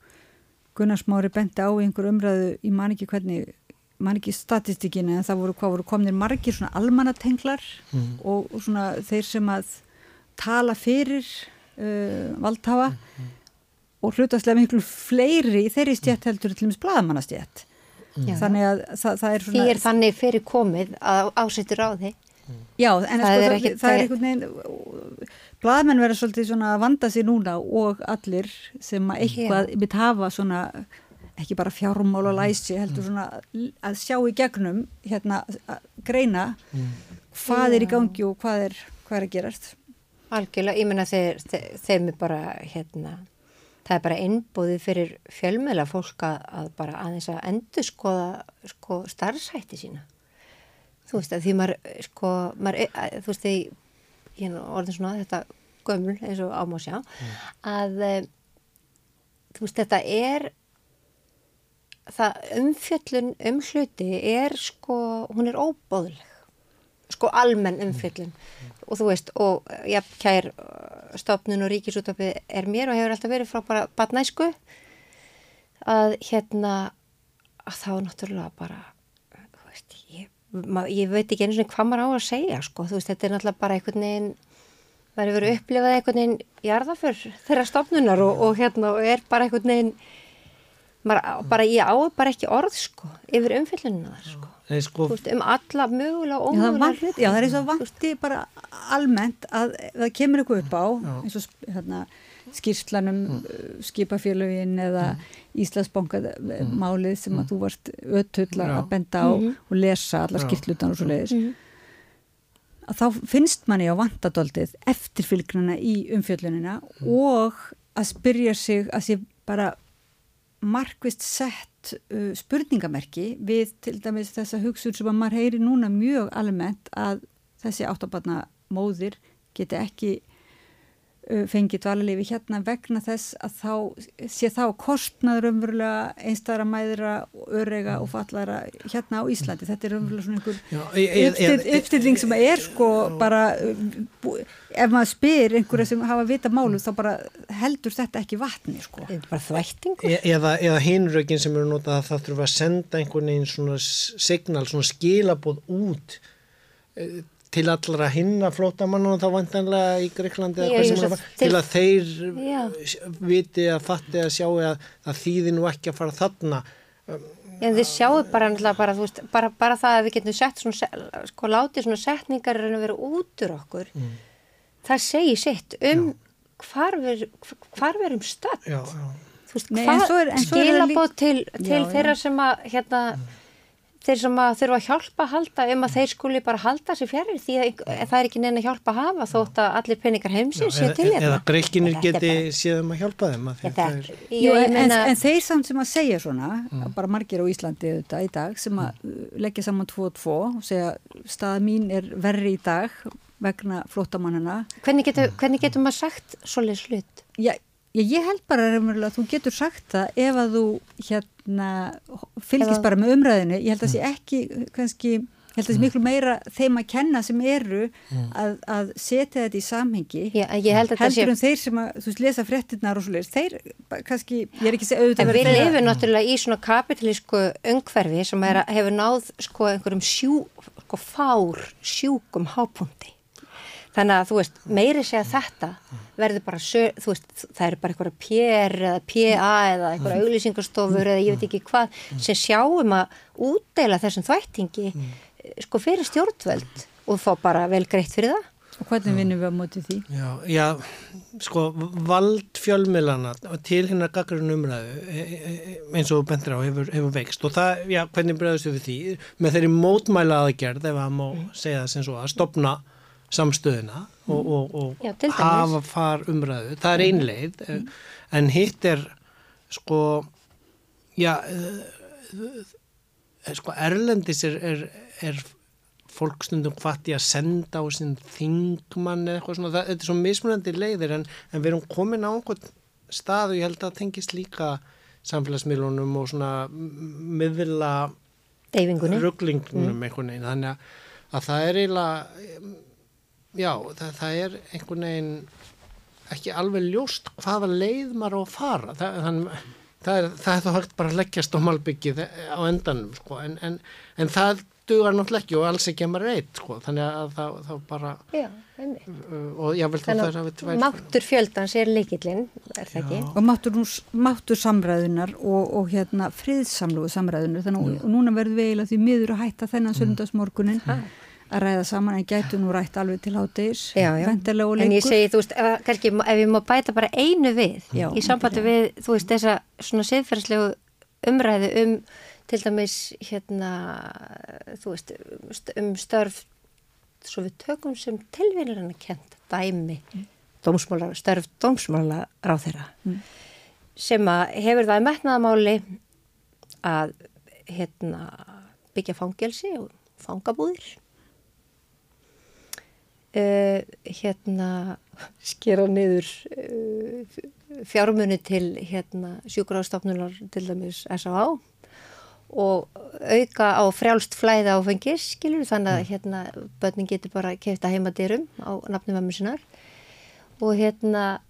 Gunnar Smári benti á einhver umræðu, ég man ekki hvernig, man ekki statistikinu en það voru hvað voru komnir margir svona almannatenglar Mhm. og, og svona þeir sem að tala fyrir uh, valdhafa og hlutastlega miklu fleiri í þeirri stjætt heldur til dæmis blaðamannastjætt. Já. Þannig að það, það er Því svona... er þannig fyrir komið að ásettur á því. Já, en Það sko, er það, ekkit- það er einhvern veginn blaðmenn verða svolítið svona að vanda sig núna og allir sem að eitthvað mitt hafa svona ekki bara fjármál og læsi heldur svona að sjá í gegnum hérna að greina hvað er í gangi og hvað er, hvað er að gerast. Algjörlega, ég menna þeir, þeir, þeim er bara, hérna, það er bara innbúðið fyrir fjölmjöla fólk að, að bara aðeins að endur skoða sko, starfshætti sína. Þú veist að því maður, sko, maður, að, þú veist því, ég nú orðin svona þetta gömul eins og ámá sjá, að eh, þú veist þetta er, það umfjöllun um hluti er sko, hún er óbóðleg. sko almenn umfyllun og þú veist, og já, kær uh, stofnun og ríkisútöpi er mér og hefur alltaf verið frá bara batnæsku að hérna að þá náttúrulega bara þú veist, ég, ma, ég veit ekki eins og hvað maður á að segja sko, þú veist, þetta er náttúrulega bara einhvern veginn maður hefur upplifað einhvern veginn jarðaför þeirra stofnunar og, og hérna og er bara einhvern veginn maður, bara ég á bara ekki orð sko yfir umfyllunina þar sko. Nei, sko, Veist, um alla mögulega og Já, það, ómögulega hluti. já, það er eins og vanti bara almennt að það kemur eitthvað upp á eins og hérna, skýrslanum mm. skipafélögin eða Íslandsbanka málið sem að þú varst ötull að Já. benda á og lesa alla Já. skýrslutan og svo leiðis að þá finnst manni á vantadoldið eftirfylgnana í umfjöllunina og að spyrja sig að sé bara markvist sett uh, spurningamerki við til dæmis þessa hugsun sem að maður heyri núna mjög almennt að þessi áttabarna móðir geti ekki uh, fengið dvalarleifi hérna vegna þess að þá sé þá kostnaður umverulega einstæðra mæðra, örega og fallara hérna á Íslandi. Þetta er umverulega svona einhver já, e- e- e- uppstilling sem er sko bara uh, ef maður spyr einhverja sem hafa vita málu þá bara heldur þetta ekki vatni sko. Bara þvættingur. E eða, eða hinrökin sem eru notað að það þurfa að senda einhvern veginn svona signal, svona skilabóð út til allra hinna flótamann og þá vantanlega í Greiklandi Já, er að til- til að þeir Já. viti að fatti að sjá að það þýði nú ekki að fara þarna En þið sjáu bara, bara, veist, bara, bara það að við getum sett svona, sko látið svona setningar en að vera út úr okkur, það segir sitt um hvar við, hvar við erum já, já. Þú veist, skilabóð til, til Já, já. þeirra sem að, hérna, þeir sem að þurfa að hjálpa að halda um að þeir skuli bara halda sér fjærir því að það er ekki neina hjálpa að hafa þótt að allir peningar heimsins sé eða, til hérna. eða greikinir Þetta geti bara- séð um að hjálpa þeim að Þetta það er, Jú, en, meina, en þeir samt sem að segja svona, bara margir á Íslandi auðvitað í dag, sem að uh, leggja saman tvo og tvo og segja staða mín er verri í dag vegna flótamannana. hvernig getur, maður sagt svoleiðis hlut? Já, ég, ég held bara raunverulega að þú getur sagt það ef að þú hérna fylgist bara með umræðinu. Ég held að sé ekki kannski, ég held að sé miklu meira þeim að kenna sem eru að, að setja þetta í samhengi. Já, ég held að þetta sé heldur en þeir sem að, þú veist, lesa fréttinnar og svo leiðis, þeir kannski, ég er ekki segja auðvitað En við vera þeirra- lifum náttúrulega í svona kapitalísku umhverfi sem að- hefur náð sko einhverjum sjú, sko fár sjúkum hápunkti. Þannig að þú veist, meiri segja þetta verður bara, þú veist, það eru bara einhverja PR eða PA eða einhverja auglýsingastofur eða ég veit ekki hvað sem sjáum að útdeila þessum þvættingi sko fyrir stjórnvöld og fá bara vel greitt fyrir það. Og hvernig vinnum við á móti því? Já, já, sko, vald fjölmiðlana til hérna gaggrun umræðu e, e, e, eins og bendur á hefur, hefur veikst. Og það, já, hvernig bregðast við því? Með þeirri mótmæla aðgerð ef að má segja það sem svo að stopna samstöðuna og, og, og Já, til dæmis. hafa far umræðu, það er einleið en hitt er sko já eh, sko erlendis er, er, er fólk stundum hvati að senda á sinn þingmann eða eitthvað svona, það, þetta er svo mismunandi leiðir en, en við erum komin á einhvern stað og ég held að það tengist líka samfélagsmiðlunum og svona m- miðla Deyfingunni. rugglingnum einhvern veginn. Þannig að, að það er eiginlega já, það, það er einhvern veginn ekki alveg ljóst hvaða leið maður á að fara það, þannig, það, er, það er þá hægt bara að leggjast á malbyggið á endanum sko. en, en, en það dugar náttúrulega ekki og alls ekki að maður veit sko. þannig að það, það bara Já, einmitt. uh, og ég vil þá það að tvær máttur fjöldans er er ekki? og máttur, máttur samræðunar og, og hérna friðsamlugu samræðunar þannig að og núna verðum við eiginlega því miður að hætta þennan sundagsmorgunin að ræða saman en gætu nú rætt alveg til hátegis Já, já. En ég segi, þú veist, ef, kannski, ef ég má bæta bara einu við Já, í sambandi við, þú veist, þessa svona siðferðslegu umræðu um til dæmis, hérna, þú veist, um st- störf, svo við tökum sem tilvíðir hann að kent dæmi, dómsmála, störf dómsmála ráþeira, sem að hefur það metnaðamáli að, hérna, byggja fangelsi og fangabúðir uh, hérna skera niður uh, fjármunni til hérna sjúkrafstofnunar til dæmis S.A.A. og auka á frjálst flæða áfengis, skilur, þannig að hérna börnin getur bara kefta heimadyrum á nafnum mömmu sinnar og hérna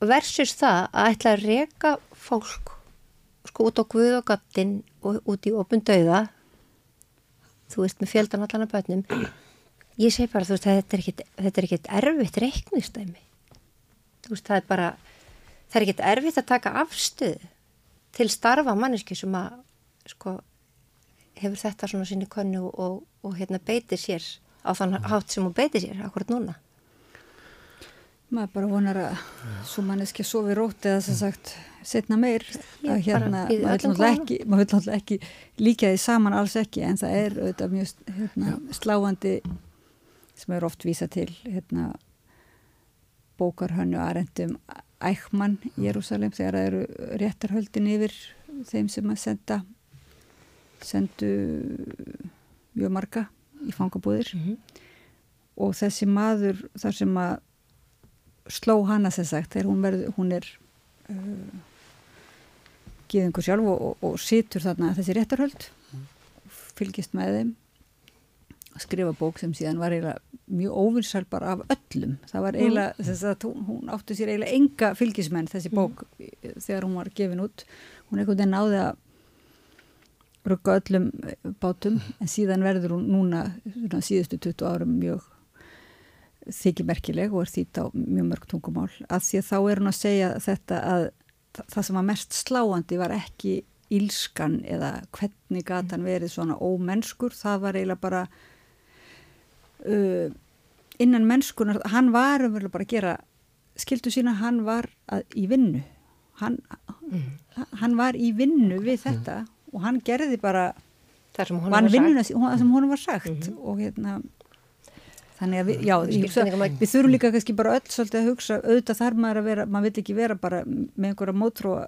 versus það að ætla að reyka fólk sko út á guð og gaftin og út í opun dauða þú veist með fjöldan allan af börnum ég segi bara þú veist að þetta er er ekkit erfitt reiknistæmi þú veist það er bara það er ekkit erfitt að taka afstuð til starfa manneski sem að sko hefur þetta svona sinni konu og, og hérna beitir sér á þann hátt sem hún beitir sér akkurat núna. Maður bara vonar að svo manneski sofi rótt eða sem sagt setna meir. Að hérna maður vil náttúrulega ekki líka því saman alls ekki en það er auðvitað mjög hérna, sláandi sem er oft vísa til hérna bókarhönnu aðrendum ækman Jérúsalem þegar það eru réttarhöldin yfir þeim sem að senda sendu mjög marga í fangabúðir mm -hmm. og þessi maður þar sem að sló hana sem sagt þegar hún, verð, hún er uh, geðingur sjálf og, og, og situr þarna þessi réttarhöld mm. fylgist með þeim að skrifa bók sem síðan var eiginlega mjög óvinsal bara af öllum. Það var eiginlega, mm. þess að hún átti sér eiginlega enga fylgismenn þessi bók mm. þegar hún var gefin út. Hún einhvern veginn náði að rugga öllum bátum en síðan verður hún núna svona, síðustu 20 árum mjög þykjumerkileg og er þýtt á mjög mörg tungumál. Að því að þá er hún að segja þetta að það sem var mest sláandi var ekki ílskan eða hvernig gatan verið svona ómennskur, það var eiginlega bara uh, innan mennskunar, hann var umverulega bara að gera skildu sína, hann var að, í vinnu hann, mm. hann var í vinnu við þetta mm. og hann gerði bara það sem hún var sagt mm -hmm. og hérna þannig að við, já, hugsa, við þurfum líka kannski bara öll svolítið að hugsa, auðvitað þarf maður að vera maður vil ekki vera bara með einhverja mótróa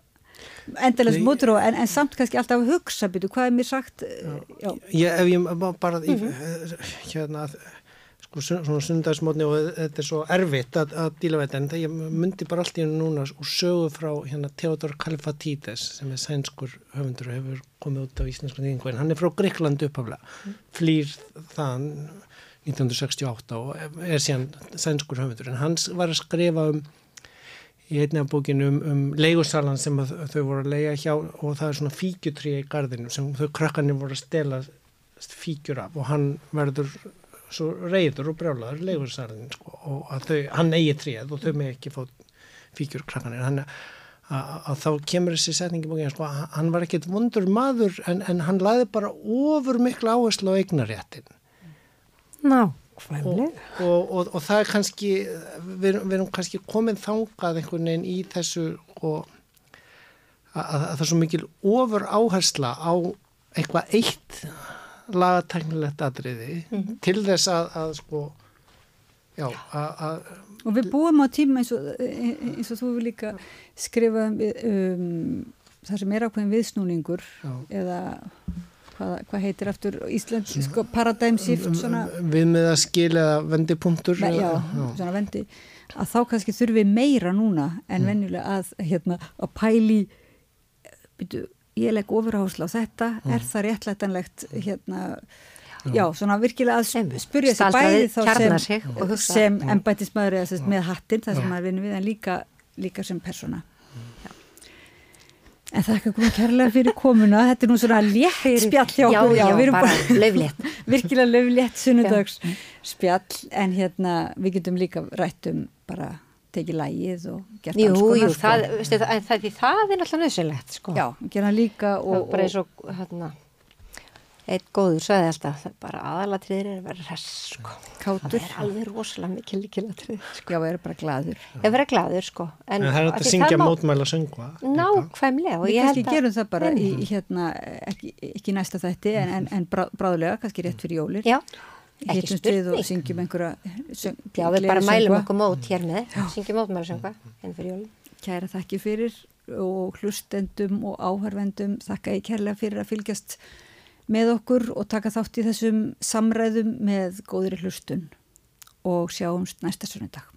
endalast mótróa en, en samt kannski alltaf að hugsa, byrju, hvað er mér sagt já. Já. Ég, ef ég bara mm -hmm. hérna sko svona sundagsmótni og þetta er svo erfitt að, að díla við þetta en það ég myndi bara allt í hennu núna og sögu frá hérna Theodor Kalfatídes sem er sænskur höfundur og hefur komið út á íslensku nýðingu en hann er frá Greikland upphaflega, mm. flýr þann 1968 og er síðan sænskur höfundur en hans var að skrifa um í einni af bókinu um, um leigusalan sem þau voru að leiga hjá og það er svona fíkjutrí í gardinu sem þau krakkarnir voru að stela fíkjur af og hann verður svo reyður og brjálaður leigusalinn sko, og að þau, hann eigi tríð og þau með ekki fótt fíkjur krakkarnir. Hann að, að þá kemur þessi setningi bókinu sko, hann var ekkit vondur maður en, en hann laði bara ofur miklu áherslu á eignaréttin Ná, og, og, og, og það er kannski við, við erum kannski komið þangað einhvern veginn í þessu og að, að það er svo mikil ofur áhersla á eitthvað eitt lagatæknilegt atriði mm -hmm. til þess að, að sko já, að og við búum á tíma eins og eins og þú vil líka skrifa um, um það sem er ákveðin viðsnúningur já. eða hvað, hvað heitir aftur Íslands sko, paradigm shift svona, við með að skilja vendipunktur já, já, svona vendi að þá kannski þurfum við meira núna en mm. venjulega að, hérna, að pæli byrju, ég legg ofurhásla á þetta mm. er það réttlætanlegt hérna Já, svona virkilega að spurja sér bæði þá sem, sem embætismæður eða með hattin, það sem maður vinur við, en líka, líka sem persóna. En það er ekki komið kærlega fyrir komuna, þetta er nú svona létt spjall hjá okkur. Já, já, já bara, bara löflétt. <laughs> Virkilega löflétt sunnudags spjall, en hérna við getum líka rættum bara tekið lægið og gert jú, alls konar. Jú, jú, sko. það, það, það, það er náttúrulega nöðsynlegt, sko. Já, gera líka og... Það er bara eins og, hérna, eitt góður sagði alltaf bara aðalatriðir er að vera res sko. það er alveg rosalega mikil líkilatrið sko. já, það er bara gladur það er bara gladur sko en, en það er að syngja má... mótmæla söngva nákvæmlega við kannski gerum það bara í, hérna, ekki, ekki næsta þætti en, en, en bráðlega, kannski rétt fyrir jólir já, ekki spurning. og syngjum einhverja söng, já, við bara mælum okkur mót hér með. Syngjum jólir kæra þakki fyrir og hlustendum og áhörvendum þakka ég kærlega fyrir að fylgjast með okkur og taka þátt í þessum samræðum með góðri hlustun. Og sjáumst næsta sunnudag.